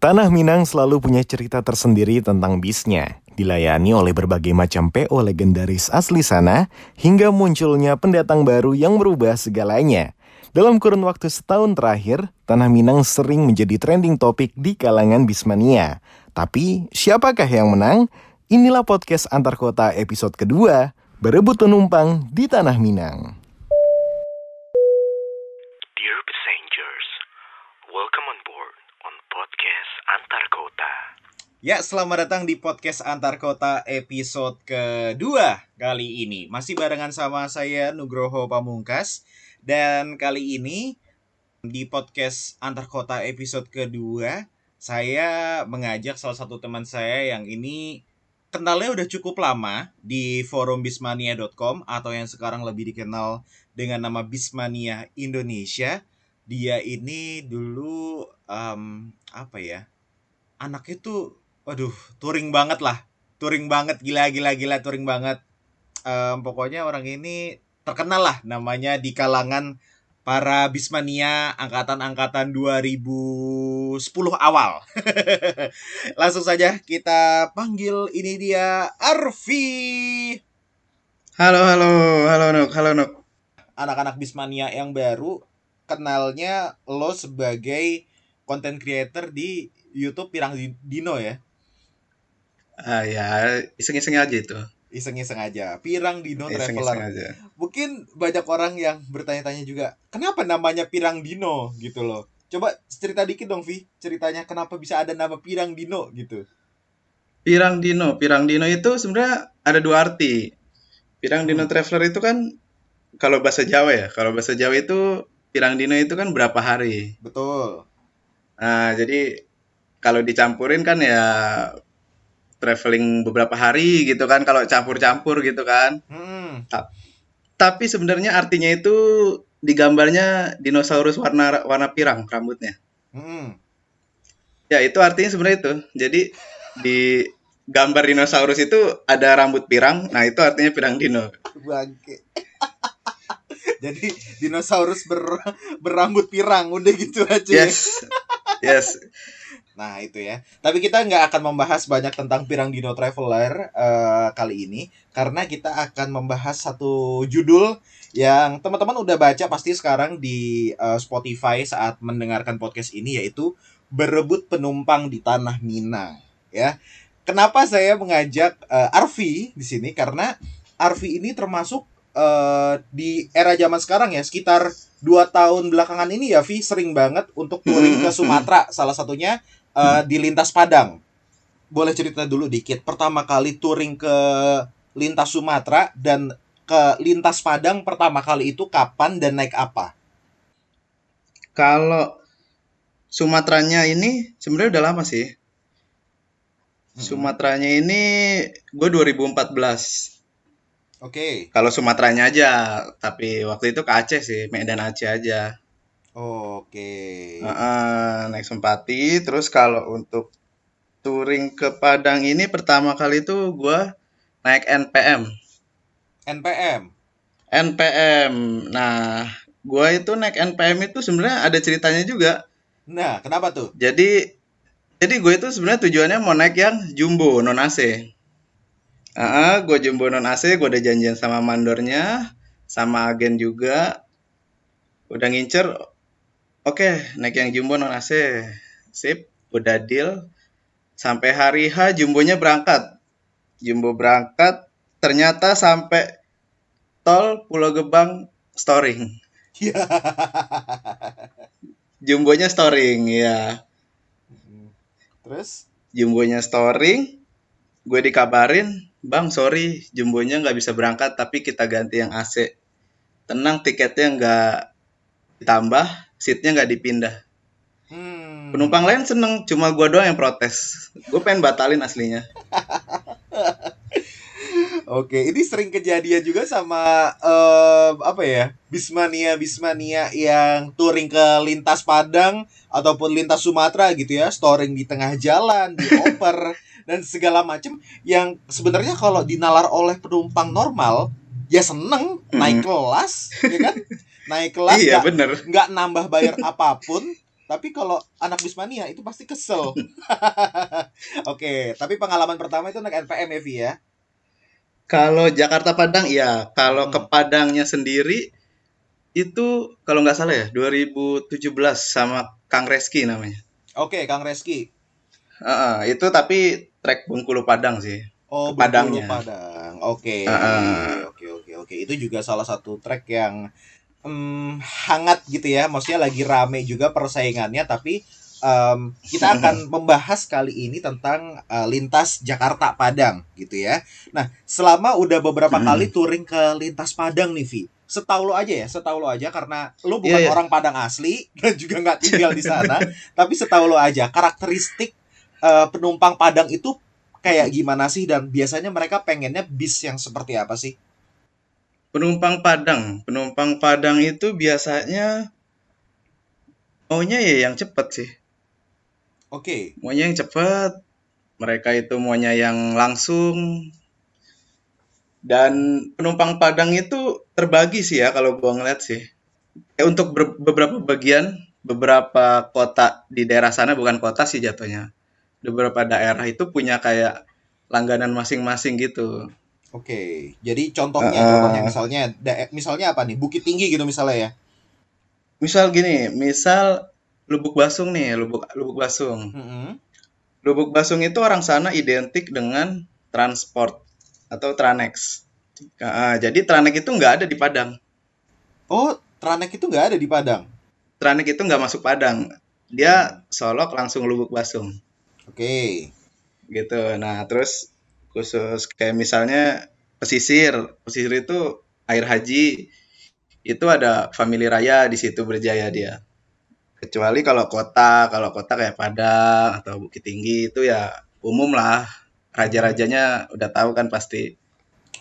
Tanah Minang selalu punya cerita tersendiri tentang bisnya, dilayani oleh berbagai macam PO legendaris asli sana, hingga munculnya pendatang baru yang merubah segalanya. Dalam kurun waktu setahun terakhir, Tanah Minang sering menjadi trending topik di kalangan bismania. Tapi, siapakah yang menang? Inilah podcast antar kota episode kedua, berebut penumpang di Tanah Minang. Ya, selamat datang di podcast Antar Kota episode kedua kali ini. Masih barengan sama saya Nugroho Pamungkas dan kali ini di podcast Antar Kota episode kedua saya mengajak salah satu teman saya yang ini kenalnya udah cukup lama di forum bismania.com atau yang sekarang lebih dikenal dengan nama Bismania Indonesia. Dia ini dulu em, apa ya? Anaknya tuh waduh, touring banget lah. Touring banget, gila gila gila touring banget. Em, pokoknya orang ini terkenal lah namanya di kalangan para Bismania angkatan-angkatan 2010 awal. Langsung saja kita panggil ini dia Arfi. Halo, halo, halo Nuk, halo Nuk. Anak-anak Bismania yang baru kenalnya lo sebagai content creator di YouTube Pirang Di- Dino ya. Ah ya, iseng-iseng aja itu. Iseng-iseng aja. Pirang Dino Iseng-iseng Traveler. aja. Mungkin banyak orang yang bertanya-tanya juga, kenapa namanya Pirang Dino gitu loh. Coba cerita dikit dong Vi, ceritanya kenapa bisa ada nama Pirang Dino gitu. Pirang Dino, Pirang Dino itu sebenarnya ada dua arti. Pirang Dino Traveler itu kan kalau bahasa Jawa ya, kalau bahasa Jawa itu Pirang Dino itu kan berapa hari. Betul. Nah, jadi kalau dicampurin kan ya traveling beberapa hari gitu kan kalau campur-campur gitu kan. Hmm. Tapi sebenarnya artinya itu di gambarnya dinosaurus warna warna pirang rambutnya. Hmm. Ya, itu artinya sebenarnya itu. Jadi di gambar dinosaurus itu ada rambut pirang. Nah, itu artinya pirang dino. Bangke. Jadi dinosaurus ber, berambut pirang udah gitu aja. ya. Yes. Yes. Nah itu ya. Tapi kita nggak akan membahas banyak tentang Pirang Dino Traveler eh, kali ini karena kita akan membahas satu judul yang teman-teman udah baca pasti sekarang di eh, Spotify saat mendengarkan podcast ini yaitu berebut penumpang di tanah Minang ya. Kenapa saya mengajak eh, Arfi di sini karena Arfi ini termasuk eh, di era zaman sekarang ya sekitar dua tahun belakangan ini ya Vi sering banget untuk touring ke Sumatera salah satunya eh, di lintas Padang. Boleh cerita dulu dikit. Pertama kali touring ke lintas Sumatera dan ke lintas Padang pertama kali itu kapan dan naik apa? Kalau Sumateranya ini sebenarnya udah lama sih. Sumateranya ini gue 2014. Oke. Kalau Sumateranya aja, tapi waktu itu ke Aceh sih, Medan Aceh aja. Oke. Heeh, naik Sempati. Terus kalau untuk touring ke Padang ini pertama kali itu gua naik NPM. NPM. NPM. Nah, gua itu naik NPM itu sebenarnya ada ceritanya juga. Nah, kenapa tuh? Jadi jadi gue itu sebenarnya tujuannya mau naik yang jumbo non AC. Ah, gue jumbo non AC, gue udah janjian sama mandornya, sama agen juga. Udah ngincer, oke naik yang jumbo non AC. Sip, udah deal. Sampai hari H jumbonya berangkat. Jumbo berangkat, ternyata sampai tol Pulau Gebang storing. Ya. Jumbonya storing, ya. Terus? jumbonya storing gue dikabarin bang sorry jumbonya nggak bisa berangkat tapi kita ganti yang AC tenang tiketnya nggak ditambah seatnya nggak dipindah Hmm. penumpang lain seneng cuma gue doang yang protes gue pengen batalin aslinya Oke, ini sering kejadian juga sama eh, apa ya? Bismania Bismania yang touring ke lintas Padang ataupun lintas Sumatera gitu ya, storing di tengah jalan, di oper dan segala macam yang sebenarnya kalau dinalar oleh penumpang normal ya seneng naik kelas, ya kan? Naik kelas iya nggak bener nggak nambah bayar apa pun Tapi kalau anak Bismania itu pasti kesel. Oke, tapi pengalaman pertama itu naik NPM ya, Vi ya? Kalau Jakarta Padang iya, kalau Hmm. ke Padangnya sendiri itu kalau nggak salah ya 2017 sama Kang Reski namanya. Oke, Kang Reski. Heeh, itu tapi trek Bengkulu Padang sih. Oh, Ke Padangnya. Padang. Oke. Heeh. Oke, oke, oke. Itu juga salah satu trek yang em, hangat gitu ya. Maksudnya lagi rame juga persaingannya tapi em, kita akan membahas kali ini tentang eh, lintas Jakarta Padang gitu ya. Nah, selama udah beberapa Hmm. kali touring ke lintas Padang nih, Vi. Setahu lo aja ya, setahu lo aja karena lo bukan Iya, iya. orang Padang asli dan juga nggak tinggal di sana, tapi setahu lo aja karakteristik eh, penumpang Padang itu kayak gimana sih dan biasanya mereka pengennya bis yang seperti apa sih? Penumpang Padang, penumpang Padang itu biasanya maunya ya yang cepet sih. Oke, Maunya yang cepet. Mereka itu maunya yang langsung. Dan penumpang Padang itu terbagi sih ya kalau gua ngeliat sih. Eh, untuk ber- beberapa bagian, beberapa kota di daerah sana bukan kota sih jatuhnya. Beberapa daerah itu punya kayak langganan masing-masing gitu. Oke. Jadi contohnya, Heeh. contohnya misalnya, misalnya apa nih? Bukit Tinggi gitu misalnya ya? Misal gini, misal Lubuk Basung nih, Lubuk Lubuk Basung. Mm-mm. Lubuk Basung itu orang sana identik dengan transport atau Tranex. Ah, jadi Tranex itu nggak ada di Padang. Oh, Tranek itu nggak ada di Padang. Tranex itu nggak masuk Padang. Dia Solok langsung Lubuk Basung Oke. gitu. Nah terus khusus kayak misalnya pesisir, pesisir itu air haji itu ada Family Raya di situ berjaya dia. Kecuali kalau kota, kalau kota kayak Padang atau Bukit Tinggi itu ya umum lah. Raja-rajanya udah tahu kan pasti.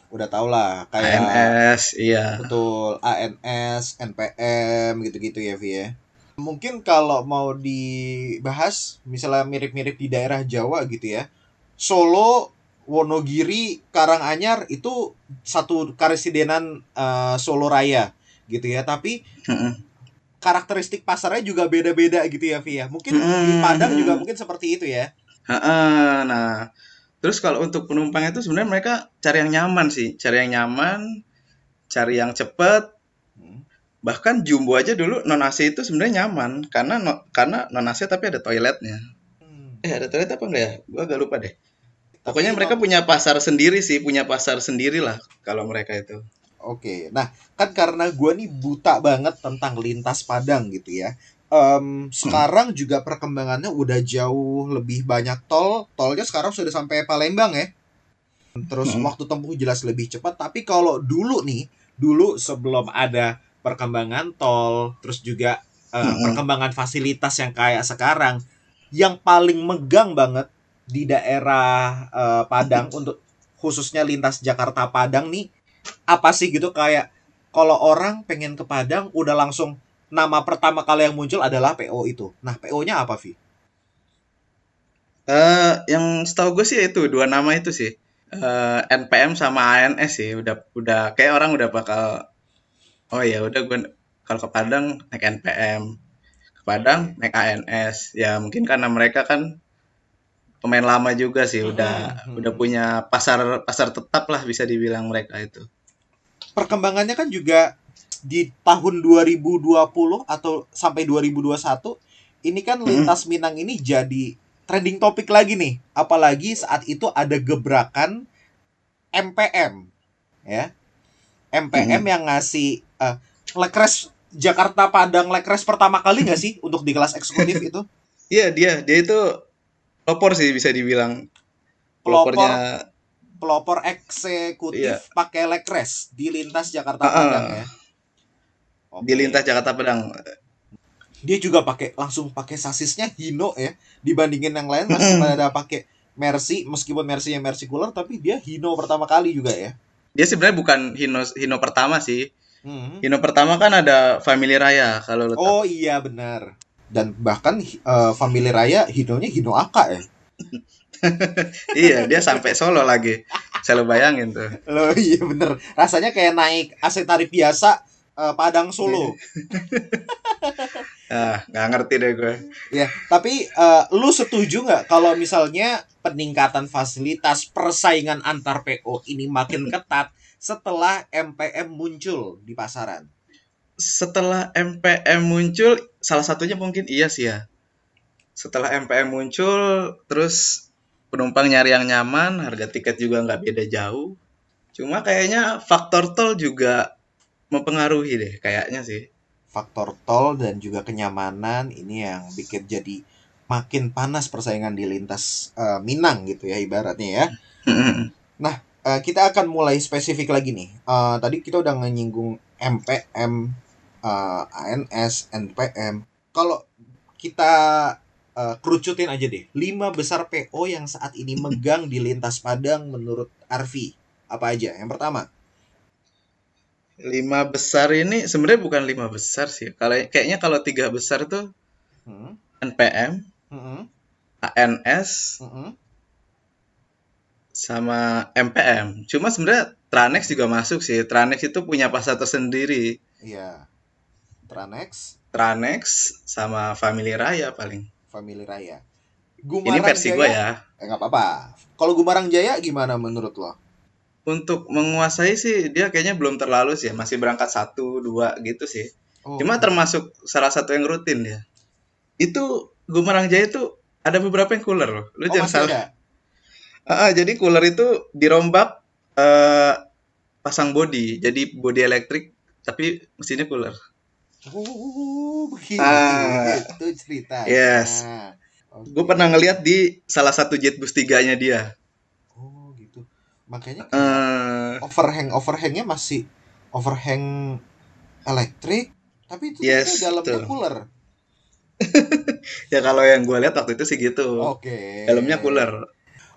Udah tau lah, kayak ANS, iya. betul ANS, NPM gitu-gitu ya, Vi ya. Mungkin kalau mau dibahas, misalnya mirip-mirip di daerah Jawa gitu ya, Solo, Wonogiri, Karanganyar itu satu karesidenan eh, Solo Raya gitu ya. Tapi karakteristik pasarnya juga beda-beda gitu ya, Vi ya. Mungkin di. Padang juga mungkin seperti itu ya. Nah, terus kalau untuk penumpang itu sebenarnya mereka cari yang nyaman sih, cari yang nyaman, cari yang cepat. Hmm. Bahkan Jumbo aja dulu non AC itu sebenarnya nyaman karena no- karena non AC tapi ada toiletnya. Hmm. Eh ada toilet apa enggak ya? Gua agak lupa deh. Pokoknya mereka punya pasar sendiri sih, punya pasar sendiri lah kalau mereka itu. Oke, nah kan karena gua nih buta banget tentang lintas Padang gitu ya. Em, sekarang juga perkembangannya udah jauh lebih banyak tol. Tolnya sekarang sudah sampai Palembang ya. Terus Hmm. waktu tempuh jelas lebih cepat. Tapi kalau dulu nih, dulu sebelum ada perkembangan tol, terus juga eh, Hmm. perkembangan fasilitas yang kayak sekarang, yang paling megang banget di daerah eh, Padang untuk khususnya lintas Jakarta Padang nih apa sih gitu kayak kalau orang pengen ke Padang udah langsung nama pertama kali yang muncul adalah PO itu. Nah, PO-nya apa, Vi? Eh, yang setahu gue sih itu dua nama itu sih. Eh, NPM sama ANS sih udah udah kayak orang udah bakal oh ya udah gue kalau ke Padang naik NPM ke Padang naik ANS ya mungkin karena mereka kan pemain lama juga sih udah Hmm. udah punya pasar pasar tetap lah bisa dibilang mereka itu Perkembangannya kan juga di tahun 2020 atau sampai 2021 ini kan lintas Minang ini jadi trending topik lagi nih. Apalagi saat itu ada gebrakan MPM ya. MPM yang ngasih eh, Lekres Jakarta Padang Lekres pertama kali nggak sih untuk di kelas eksekutif itu? iya dia dia itu pelopor sih bisa dibilang Pelopor pelopornya pelopor eksekutif Iya. pakai lekres di lintas Jakarta ah. Padang ya. Oke. di lintas Jakarta Padang Dia juga pakai langsung pakai sasisnya Hino ya dibandingin yang lain masih Mm-mm. pada pakai Mercy meskipun Mercy yang Mercy cooler tapi dia Hino pertama kali juga ya. dia sebenarnya bukan Hino Hino pertama sih Hmm. Hino pertama kan ada Family Raya kalau tahu. Oh iya benar. Dan bahkan eh, Family Raya Hinonya Hino Aka ya. iya dia sampai Solo lagi saya lu bayangin tuh Loh iya bener. Rasanya kayak naik AC tarif biasa eh, Padang Solo. Ah, nggak ngerti deh gue. Ya, tapi eh, lu setuju nggak kalau misalnya peningkatan fasilitas persaingan antar PO ini makin ketat setelah MPM muncul di pasaran? Setelah MPM muncul, salah satunya mungkin iya sih ya. Setelah MPM muncul, terus penumpang nyari yang nyaman, harga tiket juga nggak beda jauh. Cuma kayaknya faktor tol juga mempengaruhi deh, kayaknya sih. Faktor tol dan juga kenyamanan ini yang bikin jadi makin panas persaingan di lintas eh, Minang gitu ya ibaratnya ya. Eh, kita akan mulai spesifik lagi nih. Eh, tadi kita udah nyinggung MPM, eh, ANS, NPM. Kalau kita eh, kerucutin aja deh, lima besar PO yang saat ini megang di lintas Padang menurut Arfi apa aja? Yang pertama, Lima besar ini sebenarnya bukan lima besar sih. Kalau kayaknya kalau tiga besar tuh hmm, NPM, hmm, ANS, hmm, sama MPM. Cuma sebenarnya Tranex juga masuk sih. Tranex itu punya pasar tersendiri. iya, Tranex, Tranex sama Family Raya paling. Family Raya. Ini versi gue ya. Eh nggak apa-apa. Kalau Gumarang Jaya gimana menurut lo? Untuk menguasai sih dia kayaknya belum terlalu sih. Masih berangkat satu dua gitu sih. Oh, Cuma termasuk salah satu yang rutin dia. Itu Gumarang Jaya itu ada beberapa yang cooler loh. Lu oh, jangan salah. Ah, ah, jadi cooler itu dirombak eh, pasang body. Jadi body elektrik tapi mesinnya cooler. Oh, begitu. Ah. Itu ceritanya. Yes. Oke. Gue pernah ngeliat di salah satu jet bus tiganya dia. Oh, gitu. Makanya Eh, overhang overhangnya masih overhang elektrik, tapi itu Yes, dalamnya betul. cooler. ya kalau yang gue lihat waktu itu sih gitu. Oke. Dalamnya cooler.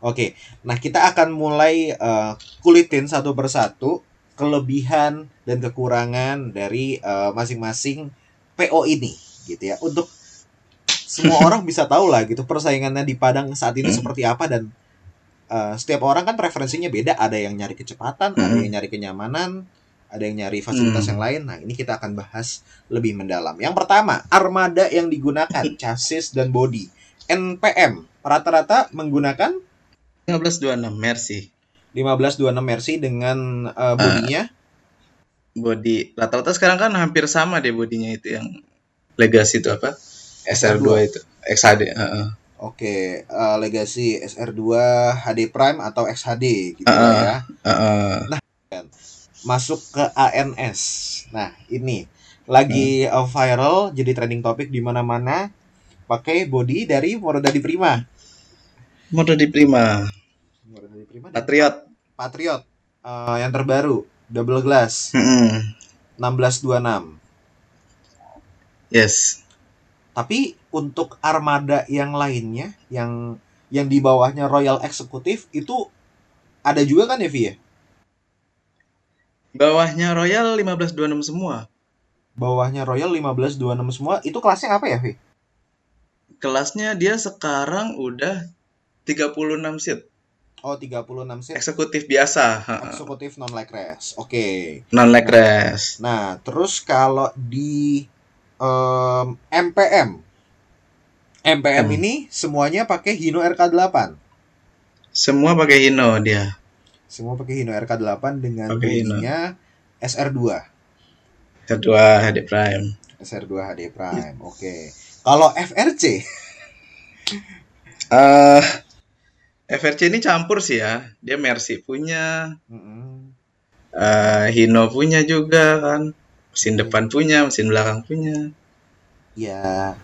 Oke, nah kita akan mulai eh, kulitin satu persatu kelebihan dan kekurangan dari eh, masing-masing PO ini, gitu ya. Untuk semua orang bisa tahu lah gitu persaingannya di Padang saat ini seperti apa dan eh, setiap orang kan preferensinya beda. Ada yang nyari kecepatan, ada Hmm. yang nyari kenyamanan, ada yang nyari fasilitas Hmm. yang lain. Nah, ini kita akan bahas lebih mendalam. Yang pertama, armada yang digunakan, chassis dan body. NPM rata-rata menggunakan 1526 Mercy. 1526 Mercy dengan uh, bodinya Body rata-rata sekarang kan hampir sama deh bodinya itu yang Legacy itu apa? SR2 itu. XHD, heeh. oke uh, Legacy SR2 HD Prime atau XHD gitu Ah. ya. Heeh. Masuk ke ANS. Nah, ini lagi Hmm. uh, viral jadi trending topik di mana-mana pakai body dari Morodadi Prima. Mode di Prima. Morodadi Prima Patriot. Patriot uh, yang terbaru double glass Heeh. 1626. Yes. Tapi untuk armada yang lainnya yang yang di bawahnya Royal Executive itu ada juga kan ya Vi ya? Bawahnya Royal 1526 semua. Bawahnya Royal 1526 semua itu kelasnya apa ya Vi? Kelasnya dia sekarang udah 36 seat. Oh 36 seat Eksekutif biasa. eksekutif non leg race. Oke. Non leg race. Nah terus kalau di em, MPM MPM Hmm. ini semuanya pakai Hino RK8. Semua pakai Hino dia. Semua pakai Hino RK8 dengan Pakai bodinya SR2. Kedua HD Prime. SR2 HD Prime. Oke. Kalau FRC eh FRC ini campur sih ya. Dia Mercy punya, Mm-mm. eh Hino punya juga kan. Mesin depan punya, mesin belakang punya. Ya,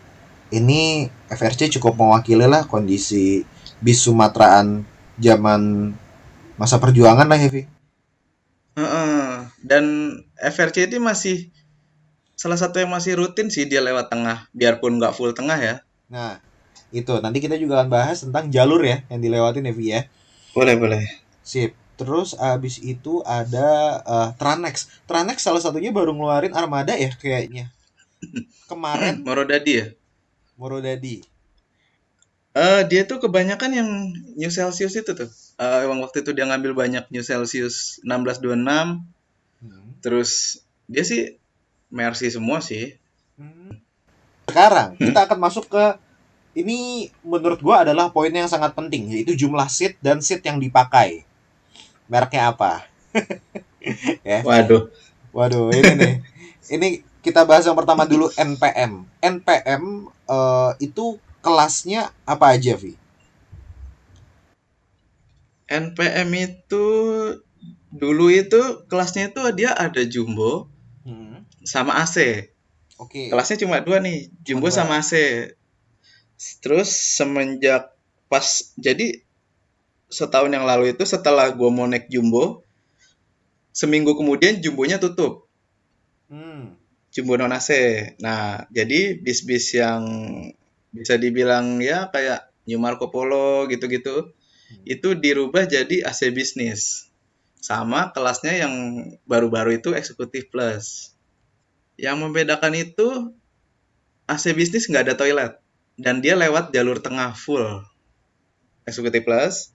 ini FRC cukup mewakili lah kondisi bis Sumateraan zaman masa perjuangan lah Heavy. Heeh. Dan FRC ini masih salah satu yang masih rutin sih dia lewat tengah, biarpun nggak full tengah ya. Nah, itu nanti kita juga akan bahas tentang jalur ya yang dilewatin Heavy ya. Boleh boleh. Sip. Terus abis itu ada eh, Tranex. Tranex salah satunya baru ngeluarin armada ya kayaknya. Kemarin Morodadi ya. Morodadi. Eh dia tuh kebanyakan yang New Celsius itu tuh. Eh emang waktu itu dia ngambil banyak New Celsius 1626, Hmm. terus dia sih Mercy semua sih. Hmm. Sekarang kita akan masuk ke ini menurut gua adalah poin yang sangat penting yaitu jumlah seat dan seat yang dipakai. Mereknya apa? ya. Waduh. Waduh, ini nih. Ini kita bahas yang pertama dulu NPM. NPM eh, itu kelasnya apa aja, Vi? NPM itu dulu itu kelasnya itu dia ada jumbo Hmm. sama AC. Oke. Kelasnya cuma dua nih, jumbo sama AC. Terus semenjak pas jadi setahun yang lalu itu setelah gua mau naik jumbo, seminggu kemudian jumbonya tutup. Hmm. Jumbo non AC. Nah, jadi bis-bis yang bisa dibilang ya kayak New Marco Polo gitu-gitu, itu dirubah jadi AC bisnis. Sama kelasnya yang baru-baru itu Executive Plus. Yang membedakan itu AC bisnis nggak ada toilet dan dia lewat jalur tengah full. Executive Plus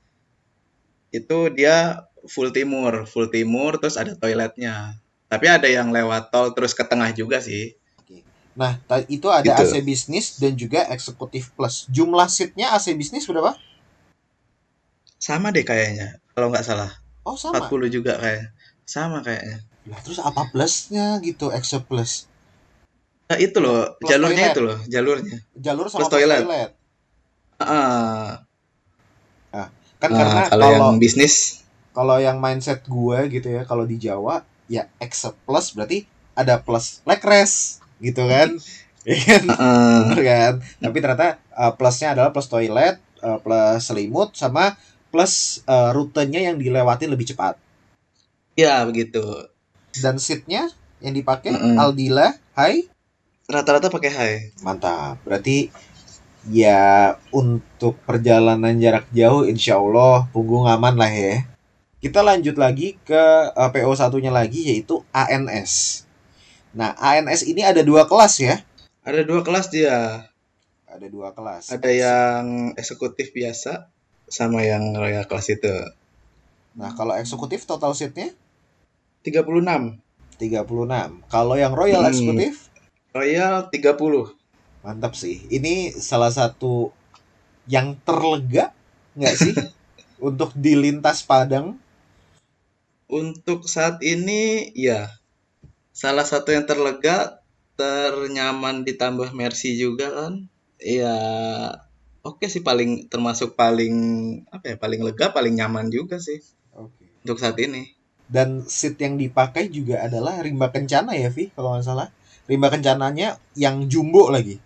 itu dia full timur, full timur terus ada toiletnya. Tapi ada yang lewat tol terus ke tengah juga sih. Nah, itu ada Gitu. AC bisnis dan juga eksekutif plus. Jumlah seatnya AC bisnis berapa? Sama deh kayaknya, kalau nggak salah. Oh, sama. 40 juga kayak. Sama kayaknya. Lah, terus apa plusnya gitu, Exe plus? Nah, itu loh, Plus jalurnya toilet. itu loh, jalurnya. Jalur sama Plus toilet. toilet. Ah, Kan ah, karena kalau kalau yang bisnis, kalau yang mindset gue gitu ya, kalau di Jawa ya Exe plus berarti ada plus leg rest gitu kan. Iya kan? ah, Bener kan? Tapi ternyata uh, plusnya adalah plus toilet, uh, plus selimut, sama plus uh, rutenya yang dilewati lebih cepat. ya begitu. Dan seatnya yang dipakai Mm-mm. Aldila, hai, Rata-rata pakai high. mantap. Berarti ya untuk perjalanan jarak jauh, insya Allah punggung aman lah ya. Kita lanjut lagi ke uh, PO satunya lagi yaitu ANS. Nah ANS ini ada dua kelas ya. Ada dua kelas dia. Ada dua kelas. Ada yang eksekutif biasa sama yang royal kelas itu. Nah kalau eksekutif total seatnya 36. 36. Kalau yang Royal Hmm. Eksekutif, Royal 30. mantap sih. Ini salah satu yang terlega nggak sih untuk di lintas Padang? Untuk saat ini ya salah satu yang terlega, ternyaman ditambah Mercy juga kan. Ya oke sih paling termasuk paling apa ya paling lega, paling nyaman juga sih Oke. untuk saat ini. Dan seat yang dipakai juga adalah rimba kencana ya, Vi, kalau nggak salah. Rimba kencananya yang jumbo lagi.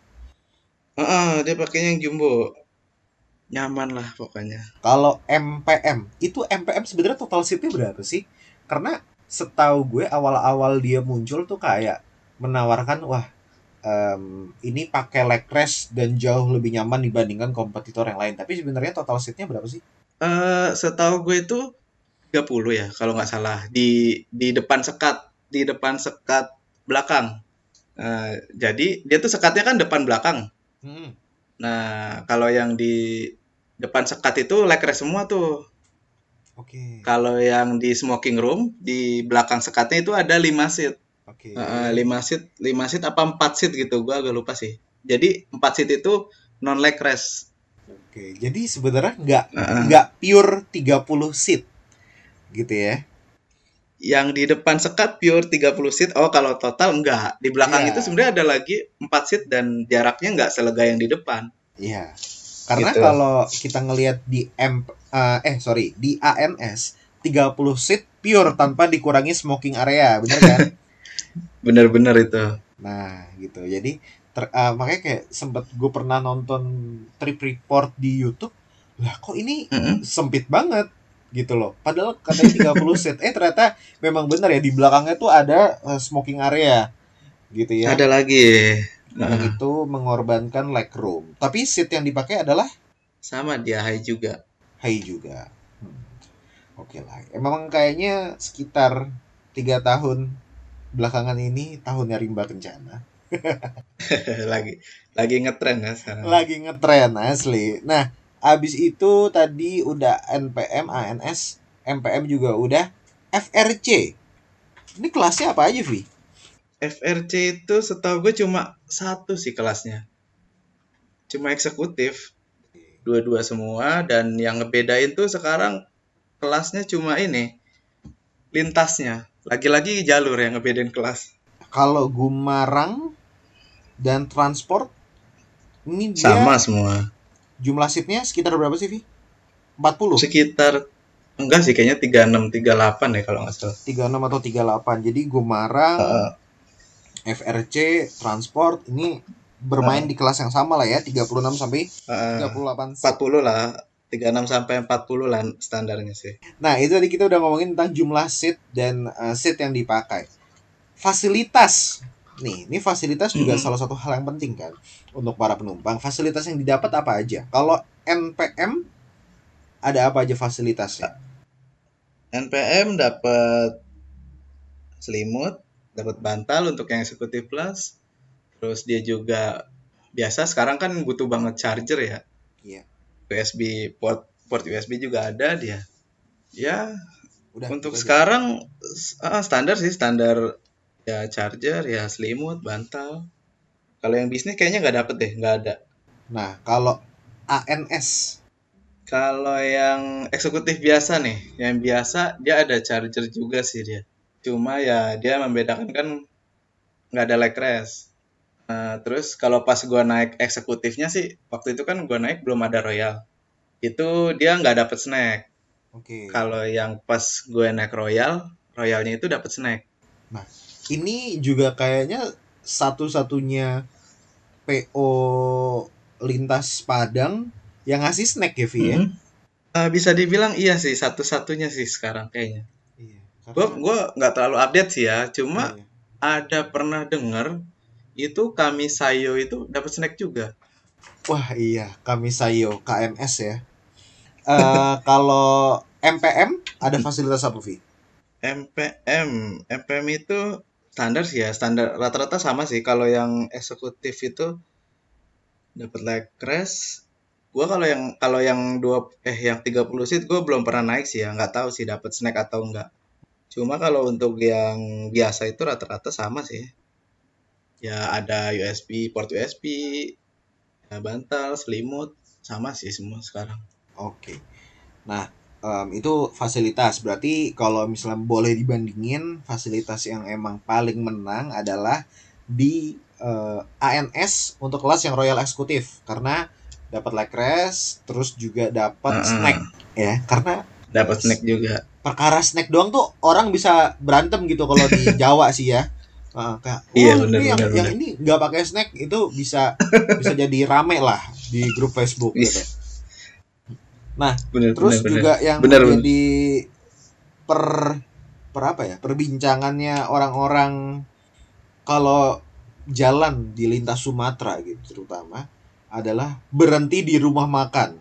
Heeh, dia pakainya yang jumbo. Nyaman lah pokoknya. Kalau MPM, itu MPM sebenarnya total seatnya berapa sih? Karena setahu gue awal-awal dia muncul tuh kayak menawarkan wah em, ini pakai leg rest dan jauh lebih nyaman dibandingkan kompetitor yang lain. Tapi sebenarnya total seatnya berapa sih? Eh, setahu gue itu 30 ya kalau nggak salah di di depan sekat, di depan sekat belakang. Eh, jadi dia tuh sekatnya kan depan belakang. Hmm. Nah, kalau yang di depan sekat itu leg rest semua tuh. Oke. Kalau yang di smoking room di belakang sekatnya itu ada 5 seat. Oke. Eh, 5 seat, 5 seat apa 4 seat gitu, gua agak lupa sih. Jadi 4 seat itu non leg rest. Oke. Jadi sebenarnya nggak Heeh. nggak pure 30 seat gitu ya. Yang di depan sekat pure 30 seat. Oh, kalau total enggak. Di belakang Iya. itu sebenarnya ada lagi 4 seat dan jaraknya enggak selega yang di depan. Iya. Karena Gitu. kalau kita ngelihat di M eh, eh sorry, di ANS 30 seat pure tanpa dikurangi smoking area, bener kan? Bener-bener itu. nah, gitu. Jadi ter- eh, makanya kayak sempet gue pernah nonton trip report di YouTube. Lah kok ini Mm-mm. sempit banget gitu loh. Padahal katanya 30 seat. Eh ternyata memang bener ya di belakangnya tuh ada eh, smoking area gitu ya. Ada lagi. Nah, itu mengorbankan leg room. Tapi seat yang dipakai adalah sama dia high juga. high juga. Hmm. Oke lah. Emang kayaknya sekitar tiga tahun belakangan ini tahunnya rimba kencana. lagi lagi ngetren ya sekarang. Lagi ngetren asli. Nah, abis itu tadi udah NPM, ANS, MPM juga udah FRC. Ini kelasnya apa aja, Vi? FRC itu setahu gue cuma satu sih kelasnya. Cuma eksekutif. Dua-dua semua dan yang ngebedain tuh sekarang kelasnya cuma ini. Lintasnya. Lagi-lagi jalur yang ngebedain kelas. Kalau Gumarang dan transport ini dia Sama semua. Jumlah seatnya sekitar berapa sih, Vi? 40, Sekitar enggak sih kayaknya 36 38 ya kalau nggak salah. 36 atau 38. Jadi Gumarang, Heeh. FRC, transport ini bermain di kelas yang sama lah ya, 36 sampai Heeh. 38 seat. 40 lah. 36 sampai 40 lah standarnya sih. Nah, itu tadi kita udah ngomongin tentang jumlah seat dan uh, seat yang dipakai. Fasilitas. Nih, ini fasilitas juga Mhm. salah satu hal yang penting kan untuk para penumpang. Fasilitas yang didapat apa aja? Kalau NPM ada apa aja fasilitasnya? NPM dapat selimut, dapat bantal untuk yang eksekutif plus. Terus dia juga biasa sekarang kan butuh banget charger ya. Iya. USB port port USB juga ada dia. Ya, Udah. untuk aja. sekarang s- ah, standar sih standar ya charger ya selimut, bantal. Kalau yang bisnis kayaknya nggak dapet deh, nggak ada. Nah, kalau ANS Kalau yang eksekutif biasa nih, yang biasa dia ada charger juga sih dia. Cuma ya dia membedakan kan nggak ada leg rest. Nah, terus kalau pas gua naik eksekutifnya sih, waktu itu kan gua naik belum ada royal. Itu dia nggak dapet snack. Oke. Kalau yang pas gue naik royal, royalnya itu dapet snack. Ini juga kayaknya satu-satunya PO lintas Padang yang ngasih snack ya, Vi ya? Mhm. Eh, bisa dibilang iya sih satu-satunya sih sekarang kayaknya. Iya. Gua karena- gua nggak terlalu update sih ya, cuma Iya. ada pernah denger itu kami sayo itu dapat snack juga. Wah iya, kami sayo KMS ya. Eh kalau MPM ada fasilitas apa Vi? MPM, MPM itu standar sih ya, standar rata-rata sama sih. Kalau yang eksekutif itu dapat leg rest. Gua kalau yang kalau yang dua eh yang 30 seat gua belum pernah naik sih ya, nggak tahu sih dapat snack atau enggak. Cuma kalau untuk yang biasa itu rata-rata sama sih. Ya ada USB, port USB, ya bantal, selimut, sama sih semua sekarang. Oke. Nah em, itu fasilitas. Berarti kalau misalnya boleh dibandingin fasilitas yang emang paling menang adalah di eh, ANS untuk kelas yang Royal Eksekutif karena dapat leg rest, terus juga dapat Heeh. snack ya. Karena Dapat snack juga. perkara snack doang tuh orang bisa berantem gitu kalau di Jawa sih ya. Kayak, Iya, "Oh, bener, ini yang, bener, yang bener. ini nggak pakai snack itu bisa bisa jadi rame lah di grup Facebook gitu. Nah, Bener, terus bener, bener. juga yang Bener, bener. menjadi per per apa ya perbincangannya orang-orang kalau jalan di lintas Sumatera gitu terutama adalah berhenti di rumah makan.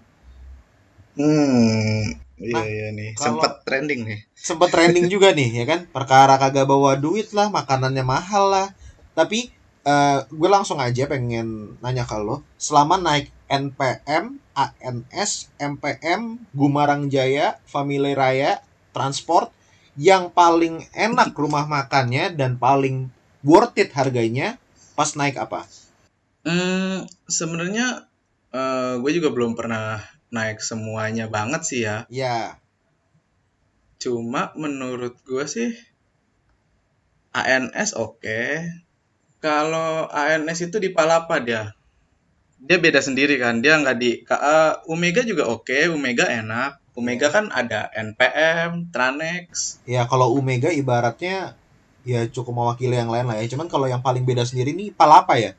Hmm, iya Nah, iya nih, kalau- sempat trending nih. Sempet trending juga nih ya kan perkara kagak bawa duit lah makanannya mahal lah tapi eh, gue langsung aja pengen nanya ke lo selama naik NPM ANS MPM Gumarang Jaya Family Raya Transport yang paling enak rumah makannya dan paling worth it harganya pas naik apa Hmm, sebenarnya eh, gue juga belum pernah naik semuanya banget sih ya. ya Cuma menurut gue sih ANS oke. Kalau ANS itu di Palapa dia. Dia beda sendiri kan. Dia nggak di KA Omega juga oke. Omega enak. Omega kan ada NPM, Tranex. ya kalau Omega ibaratnya ya cukup mewakili yang lain lah ya cuman kalau yang paling beda sendiri nih Palapa ya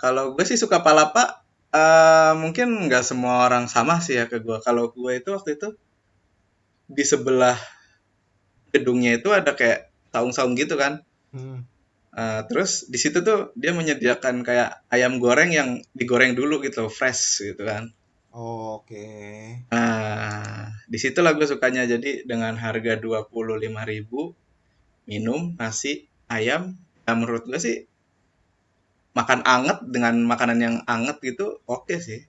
Kalau gue sih suka Palapa, eh mungkin nggak semua orang sama sih ya ke gue. Kalau gue itu waktu itu di sebelah gedungnya itu ada kayak saung-saung gitu kan. Hmm. Eh, terus di situ tuh dia menyediakan kayak ayam goreng yang digoreng dulu gitu, fresh gitu kan. Oke. Nah, di situlah gue sukanya. Jadi dengan harga 25.000 minum, nasi, ayam, nah menurut gue sih makan anget dengan makanan yang anget gitu oke sih.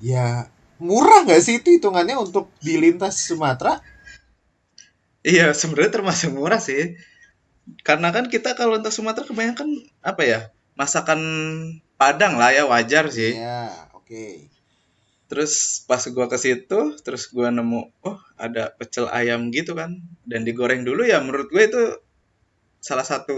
Ya murah nggak sih itu hitungannya untuk di lintas Sumatera? Iya, sebenarnya termasuk murah sih. Karena kan kita kalau untuk Sumatera kebanyakan apa ya masakan Padang lah ya wajar sih. Iya, oke. Terus pas gua ke situ, terus gua nemu oh ada pecel ayam gitu kan dan digoreng dulu ya menurut gue itu salah satu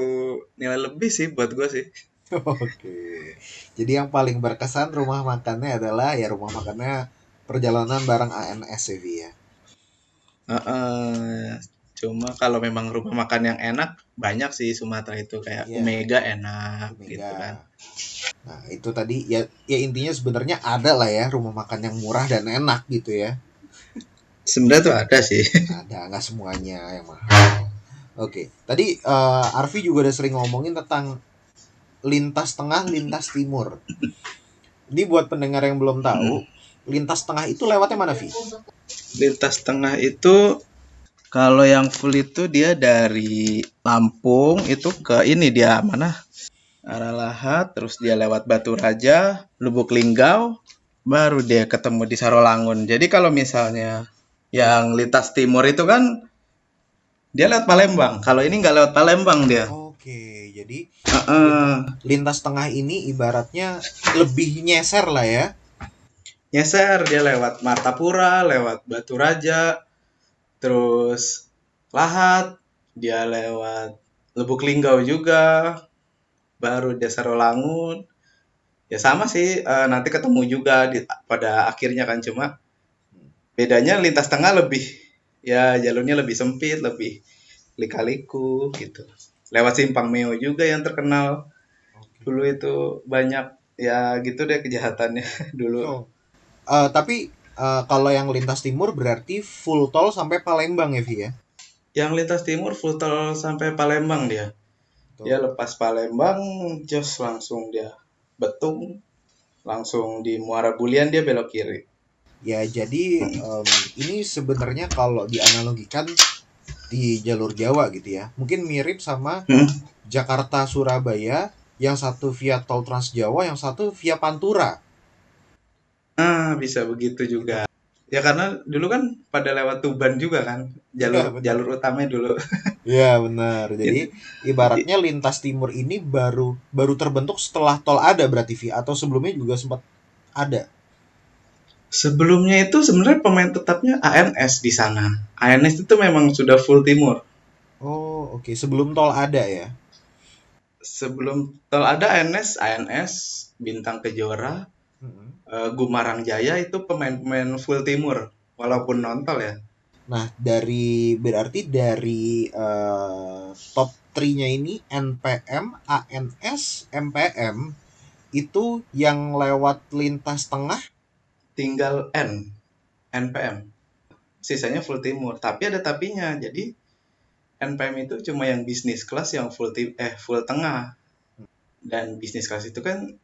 nilai lebih sih buat gua sih. Oke. Jadi yang paling berkesan rumah makannya adalah ya rumah makannya perjalanan bareng ANS ya, Vi ya. Cuma kalau memang rumah makan yang enak banyak sih Sumatera itu kayak Iya. Omega enak Mega. gitu kan. Nah, itu tadi ya ya intinya sebenarnya ada lah ya rumah makan yang murah dan enak gitu ya. Sebenarnya tuh ada sih. Ada nggak semuanya yang mahal. Oke, tadi eh, Arfi juga udah sering ngomongin tentang lintas tengah, lintas timur. Ini buat pendengar yang belum tahu, lintas tengah itu lewatnya mana, Vi? Lintas tengah itu kalau yang full itu dia dari Lampung itu ke ini dia mana? Arah Lahat, terus dia lewat Batu Raja, Lubuk Linggau, baru dia ketemu di Sarolangun. Jadi kalau misalnya yang lintas timur itu kan dia lewat Palembang. Kalau ini nggak lewat Palembang dia. Oke, jadi Heeh. lintas tengah ini ibaratnya lebih nyeser lah ya. Nyeser dia lewat Martapura, lewat Batu Raja, terus Lahat, dia lewat Lubuk Linggau juga, baru dia Sarolangun. Ya sama sih, eh, nanti ketemu juga di, pada akhirnya kan cuma bedanya lintas tengah lebih ya jalurnya lebih sempit, lebih lika-liku gitu. Lewat Simpang Meo juga yang terkenal dulu itu banyak ya gitu deh kejahatannya dulu. Oh. Eh, tapi eh, kalau yang lintas timur berarti full tol sampai Palembang ya, Vi ya? Yang lintas timur full tol sampai Palembang dia. Tuh. Dia lepas Palembang, jos langsung dia betung, langsung di Muara Bulian dia belok kiri. Ya, jadi em, ini sebenarnya kalau dianalogikan di jalur Jawa gitu ya. Mungkin mirip sama Hmm. Jakarta Surabaya yang satu via tol Trans Jawa, yang satu via Pantura. Ah, bisa begitu juga. Ya karena dulu kan pada lewat Tuban juga kan, Iya, jalur benar. jalur utamanya dulu. Iya, benar. Jadi ibaratnya lintas timur ini baru baru terbentuk setelah tol ada berarti Vi atau sebelumnya juga sempat ada. Sebelumnya itu sebenarnya pemain tetapnya ANS di sana. ANS itu memang sudah full timur. Oh, oke. Sebelum tol ada ya. Sebelum tol ada ANS, ANS, Bintang Kejora, Mm-mm. eh, Gumarang Jaya itu pemain-pemain full timur walaupun nontol ya. Nah, dari berarti dari eh, top 3-nya ini NPM, ANS, MPM itu yang lewat lintas tengah. Tinggal N, NPM. Sisanya full timur, tapi ada tapinya. Jadi NPM itu cuma yang bisnis kelas yang full tim eh full tengah. Dan bisnis kelas itu kan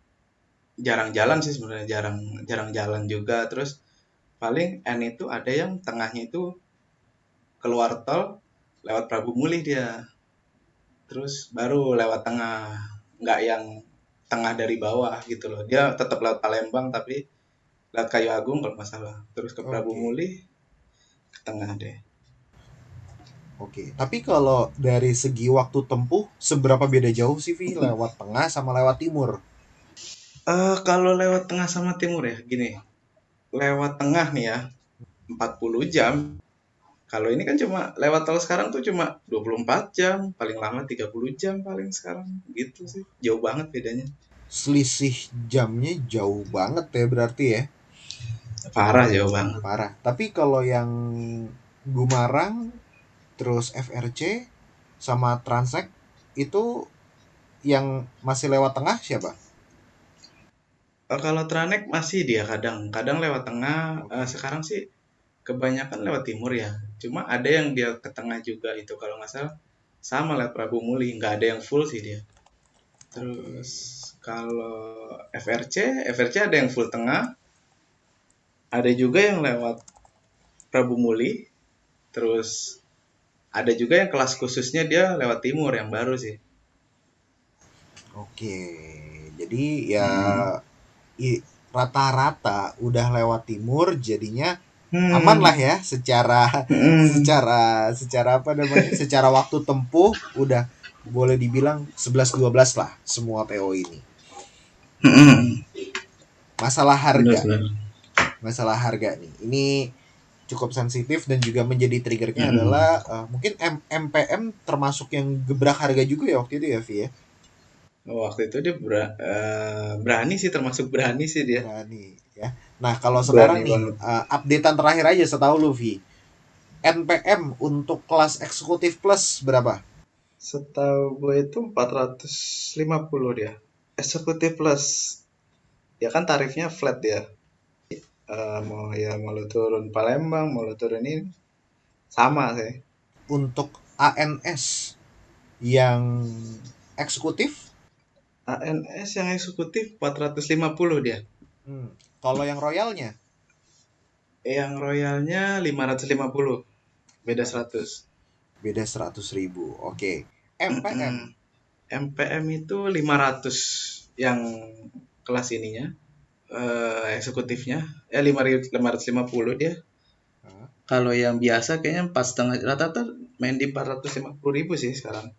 jarang jalan sih sebenarnya, jarang jarang jalan juga. Terus paling N itu ada yang tengahnya itu keluar tol lewat Prabu Mulih dia. Terus baru lewat tengah, nggak yang tengah dari bawah gitu loh. Dia tetap lewat Palembang tapi lewat Kayu Agung kalau nggak salah. Terus ke Prabu Oke. Mulih ke tengah deh. Oke, tapi kalau dari segi waktu tempuh seberapa beda jauh sih Vi lewat tengah sama lewat timur? Eh kalau lewat tengah sama timur ya, gini. Lewat tengah nih ya, 40 jam. Kalau ini kan cuma lewat tol sekarang tuh cuma 24 jam, paling lama 30 jam paling sekarang. Gitu sih. Jauh banget bedanya. Selisih jamnya jauh banget ya berarti ya. Parah jauh banget. Parah. Tapi kalau yang Gumarang terus FRC sama Transek itu yang masih lewat tengah siapa? Eh, kalau Tranek masih dia kadang kadang lewat tengah. Eh, sekarang sih kebanyakan lewat timur ya. Cuma ada yang dia ke tengah juga itu kalau nggak salah sama lewat Prabu Muli. Nggak ada yang full sih dia. Terus kalau FRC, FRC ada yang full tengah. Ada juga yang lewat Prabu Muli. Terus ada juga yang kelas khususnya dia lewat timur yang baru sih. Oke. Jadi ya i- rata-rata udah lewat timur jadinya Hmm. aman lah ya secara Hmm. secara secara apa namanya secara waktu tempuh udah boleh dibilang 11-12 lah semua PO ini. Mm-mm. Masalah harga, masalah harga nih. Ini cukup sensitif dan juga menjadi triggernya Hmm. adalah eh, mungkin M- MPM termasuk yang gebrak harga juga ya waktu itu ya Vi ya. Waktu itu dia bera- eh, berani sih termasuk berani sih dia. Berani ya. Nah, kalau Berani sekarang nih banget. uh, updatean terakhir aja setahu lu Vi. NPM untuk kelas eksekutif plus berapa? Setahu gue itu 450 dia. Eksekutif plus. Ya kan tarifnya flat ya. Eh, mau ya mau lu turun Palembang, mau lu turun ini sama sih. Untuk ANS yang eksekutif ANS yang eksekutif 450 dia. Hmm. Kalau yang royalnya Yang royalnya 550. Beda 100. beda 100.000 ribu. Oke. MPM MPM itu 500 yang kelas ininya. eh eksekutifnya ya 500 550 dia. Kalau yang biasa kayaknya empat setengah rata-rata main di 450 ribu sih sekarang.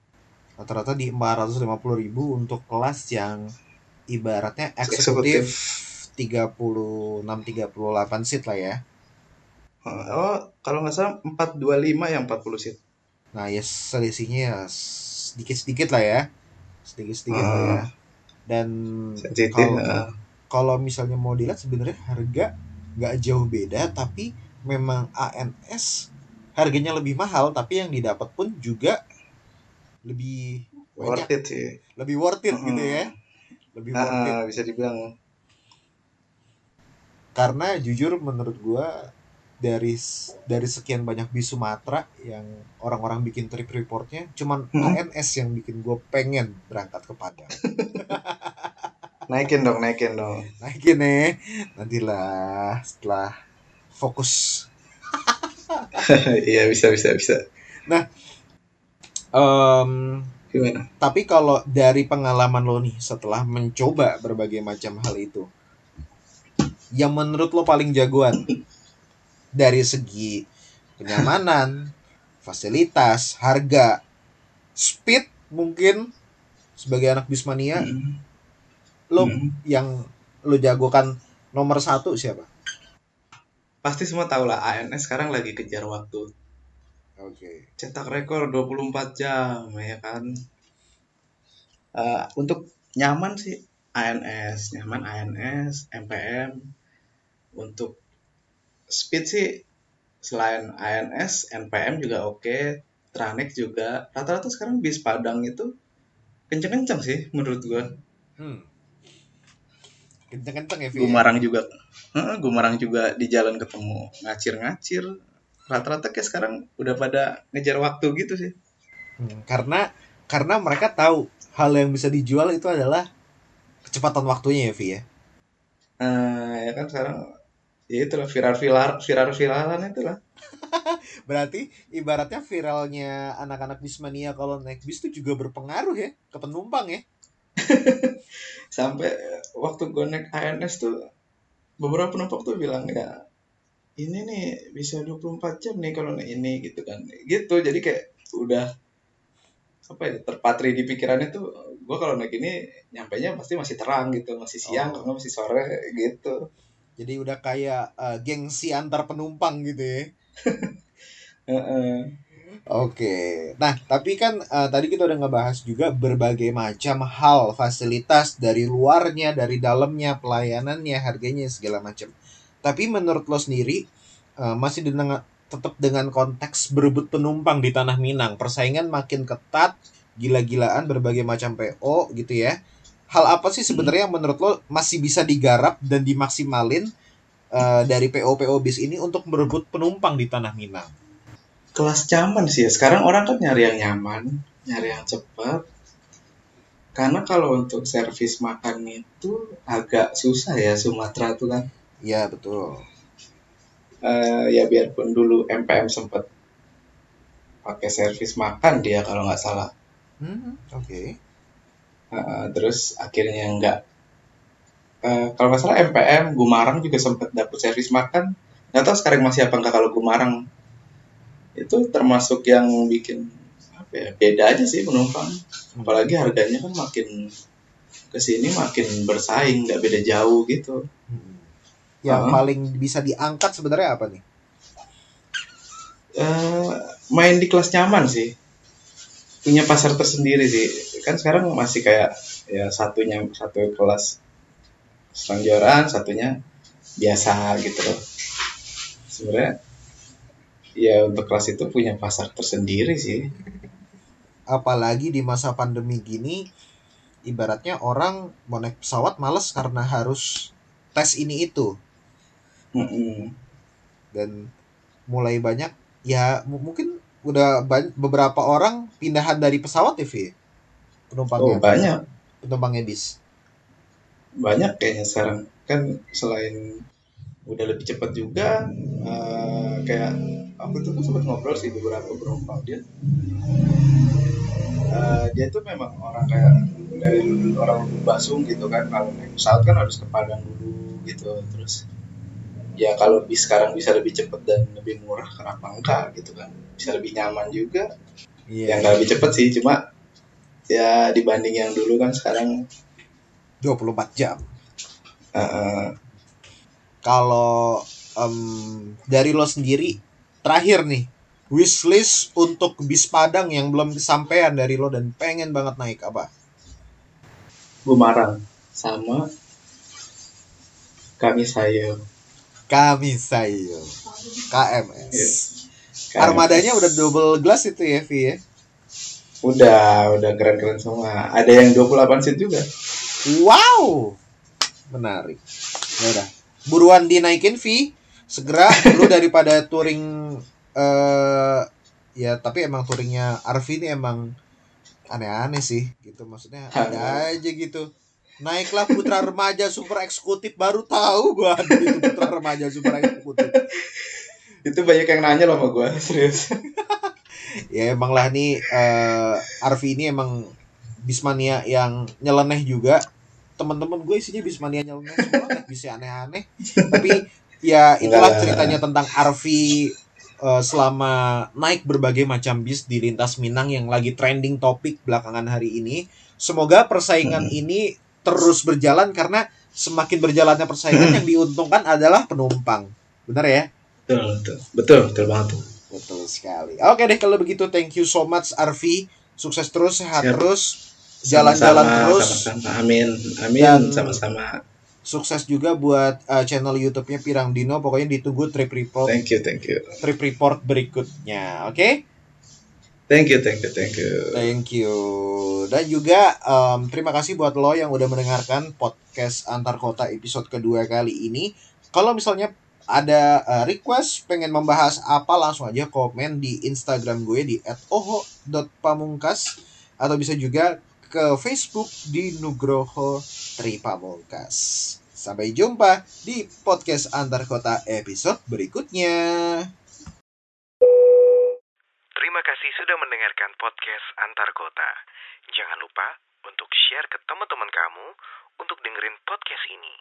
Rata-rata di 450.000 ribu untuk kelas yang ibaratnya Eksekutif. eksekutif 36 38 seat lah ya. Oh, kalau nggak salah 425 yang 40 seat. Nah, ya selisihnya ya sedikit-sedikit lah ya. Sedikit-sedikit lah ya. Ah. Dan kalau kalau misalnya mau dilihat sebenarnya harga nggak jauh beda tapi memang ANS harganya lebih mahal tapi yang didapat pun juga lebih worth banyak it sih. lebih worth it gitu Mm. ya lebih worth it Ah, bisa dibilang karena jujur menurut gua dari dari sekian banyak bis Sumatera yang orang-orang bikin trip reportnya cuman Hmm. ANS yang bikin gue pengen berangkat ke Padang naikin dong, naikin dong. naikin nih nantilah setelah fokus Iya, bisa bisa bisa. Em, Gimana? tapi kalau dari pengalaman lo nih setelah mencoba berbagai macam hal itu yang menurut lo paling jagoan dari segi kenyamanan fasilitas harga speed mungkin sebagai anak bismania Mm. lo Mm. yang lo jagokan nomor satu siapa Pasti semua tahu lah ANS sekarang lagi kejar waktu. Oke. Cetak rekor 24 jam ya kan? Eh, untuk nyaman sih ANS nyaman ANS MPM untuk speed sih selain ANS NPM juga oke. Tranek juga. Rata-rata sekarang bis Padang itu kenceng-kenceng sih menurut gua. Hmm. kenceng-kenceng ya ya? Gumarang juga Gumarang juga di jalan ketemu ngacir-ngacir rata-rata kayak sekarang udah pada ngejar waktu gitu sih. Hmm, karena karena mereka tahu hal yang bisa dijual itu adalah kecepatan waktunya ya Vi ya? Eh, ya kan sekarang ya itulah viral viral viral viralan itulah. Berarti ibaratnya viralnya anak-anak bismania kalau naik bis itu juga berpengaruh ya ke penumpang ya. sampai waktu gue naik ANS tuh beberapa penumpang tuh bilang ya ini nih bisa 24 jam nih kalau ini gitu kan gitu jadi kayak udah apa ya terpatri di pikirannya tuh gue kalau naik ini nyampe nya pasti masih terang gitu masih siang Oh. kalau masih sore gitu Jadi udah kayak eh, gengsi antar penumpang gitu ya. Heeh. Oke. Nah, tapi kan eh, tadi kita udah ngebahas juga berbagai macam hal, fasilitas dari luarnya, dari dalamnya, pelayanannya, harganya segala macam. Tapi menurut lo sendiri eh, masih dengan tetap dengan konteks berebut penumpang di tanah Minang, persaingan makin ketat, gila-gilaan berbagai macam PO gitu ya. Hal apa sih sebenarnya yang menurut lo masih bisa digarap dan dimaksimalin eh, dari PO-PO bis ini untuk merebut penumpang di tanah Minang? kelas nyaman sih ya. Sekarang orang kan nyari yang nyaman, nyari yang cepat. Karena kalau untuk servis makan itu agak susah ya Sumatera tuh kan. Ya, betul. Eh, ya biarpun dulu MPM sempat pakai servis makan dia kalau nggak salah. Hmm, oke. Eh, terus akhirnya nggak. eh, kalau nggak salah MPM Gumarang juga sempat dapet servis makan. Nggak tahu sekarang masih apa nggak kalau Gumarang itu termasuk yang bikin apa ya beda aja sih penumpang apalagi harganya kan makin ke sini makin bersaing nggak beda jauh gitu Yang Ah. paling bisa diangkat sebenarnya apa nih? Eh, main di kelas nyaman sih. Punya pasar tersendiri sih. Kan sekarang masih kayak ya satunya satu kelas selangjoran satunya biasa gitu loh. Sebenarnya ya untuk kelas itu punya pasar tersendiri sih. Apalagi di masa pandemi gini, ibaratnya orang mau naik pesawat males karena harus tes ini itu Dan mulai banyak ya mu- mungkin udah ban- beberapa orang pindahan dari pesawat ya Vi? oh penumpangnya banyak. Penumpangnya bis. Banyak kayaknya sekarang. Kan selain udah lebih cepat juga eh, kayak aku tuh sempat ngobrol sih beberapa penumpang dia. Eh, dia tuh memang orang kayak dari orang Basung gitu kan kalau naik pesawat kan harus ke Padang dulu gitu. Terus ya kalau bis sekarang bisa lebih cepat dan lebih murah kenapa enggak gitu kan. Bisa lebih nyaman juga. Iya yang nggak lebih cepat sih cuma ya dibanding yang dulu kan sekarang. 24 jam. Eh, kalau em, dari lo sendiri terakhir nih wishlist untuk bis Padang yang belum kesampaian dari lo dan pengen banget naik apa? Bumarang sama kami saya Kami sayo KMS. Iya. Armadanya udah double glass itu ya Vi ya. udah udah keren-keren semua ada yang 28 seat juga Wow, menarik. Ya udah, buruan dinaikin Vi. Segera lu daripada touring eh ya tapi emang touringnya Arvi ini emang aneh-aneh sih gitu maksudnya ada aja gitu naiklah putra remaja super eksekutif baru tahu gua ada itu putra remaja super eksekutif. Itu banyak yang nanya loh sama gue serius. Ya emang lah nih eh Arvi ini emang bismania yang nyeleneh juga. Teman-teman gue isinya bismania nyeleneh semua naik bisa aneh-aneh. Tapi ya itulah ceritanya tentang Arvi eh, selama naik berbagai macam bis di lintas Minang yang lagi trending topik belakangan hari ini. Semoga persaingan ini terus berjalan karena semakin berjalannya persaingan yang diuntungkan adalah penumpang benar ya betul betul betul betul banget Betul sekali. Oke deh kalau begitu thank you so much Arvi. Sukses terus, sehat Siap. terus, jalan-jalan terus. sama-sama amin amin Dan- sama-sama Sukses juga buat uh, channel YouTube-nya Pirang Dino. Pokoknya ditunggu trip report thank you thank you trip report berikutnya. Oke? Thank you thank you thank you Thank you. Dan juga um, terima kasih buat lo yang udah mendengarkan podcast antar kota episode kedua kali ini. Kalau misalnya ada uh, request pengen membahas apa langsung aja komen di Instagram gue di @oho.pamungkas atau bisa juga ke Facebook di Nugroho Tripamungkas. Sampai jumpa di podcast antar kota episode berikutnya. Terima kasih sudah mendengarkan podcast Antar Kota. Jangan lupa untuk share ke teman-teman kamu untuk dengerin podcast ini.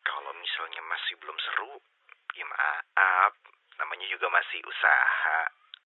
Kalau misalnya masih belum seru, ya maaf, namanya juga masih usaha.